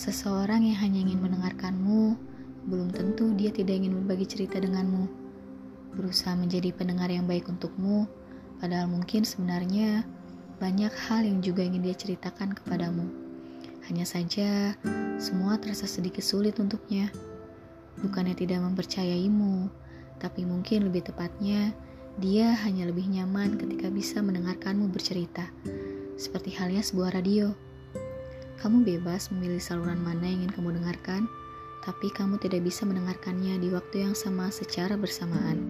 Seseorang yang hanya ingin mendengarkanmu, belum tentu dia tidak ingin berbagi cerita denganmu. Berusaha menjadi pendengar yang baik untukmu, padahal mungkin sebenarnya banyak hal yang juga ingin dia ceritakan kepadamu. Hanya saja, semua terasa sedikit sulit untuknya. Bukannya tidak mempercayaimu, tapi mungkin lebih tepatnya, dia hanya lebih nyaman ketika bisa mendengarkanmu bercerita, seperti halnya sebuah radio. Kamu bebas memilih saluran mana yang ingin kamu dengarkan, tapi kamu tidak bisa mendengarkannya di waktu yang sama secara bersamaan.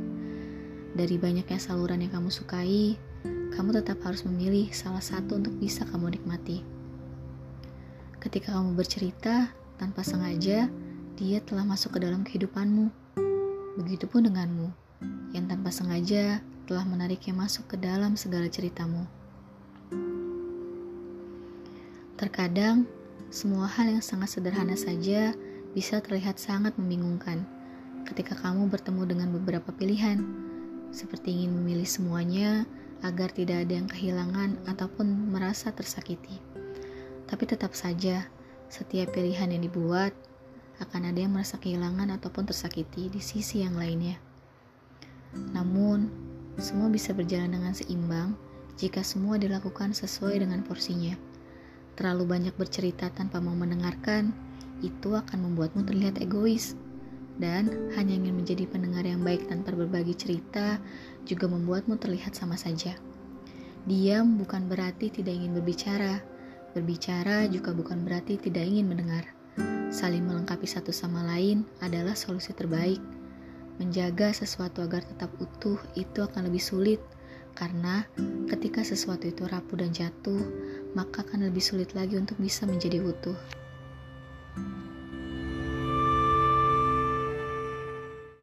Dari banyaknya saluran yang kamu sukai, kamu tetap harus memilih salah satu untuk bisa kamu nikmati. Ketika kamu bercerita tanpa sengaja, dia telah masuk ke dalam kehidupanmu. Begitupun denganmu, yang tanpa sengaja telah menariknya masuk ke dalam segala ceritamu. Terkadang, semua hal yang sangat sederhana saja bisa terlihat sangat membingungkan ketika kamu bertemu dengan beberapa pilihan, seperti ingin memilih semuanya agar tidak ada yang kehilangan ataupun merasa tersakiti. Tapi tetap saja, setiap pilihan yang dibuat akan ada yang merasa kehilangan ataupun tersakiti di sisi yang lainnya. Namun, semua bisa berjalan dengan seimbang jika semua dilakukan sesuai dengan porsinya. Terlalu banyak bercerita tanpa mau mendengarkan, itu akan membuatmu terlihat egois. Dan hanya ingin menjadi pendengar yang baik tanpa berbagi cerita juga membuatmu terlihat sama saja. Diam bukan berarti tidak ingin berbicara. Berbicara juga bukan berarti tidak ingin mendengar. Saling melengkapi satu sama lain adalah solusi terbaik. Menjaga sesuatu agar tetap utuh itu akan lebih sulit karena ketika sesuatu itu rapuh dan jatuh, maka akan lebih sulit lagi untuk bisa menjadi utuh.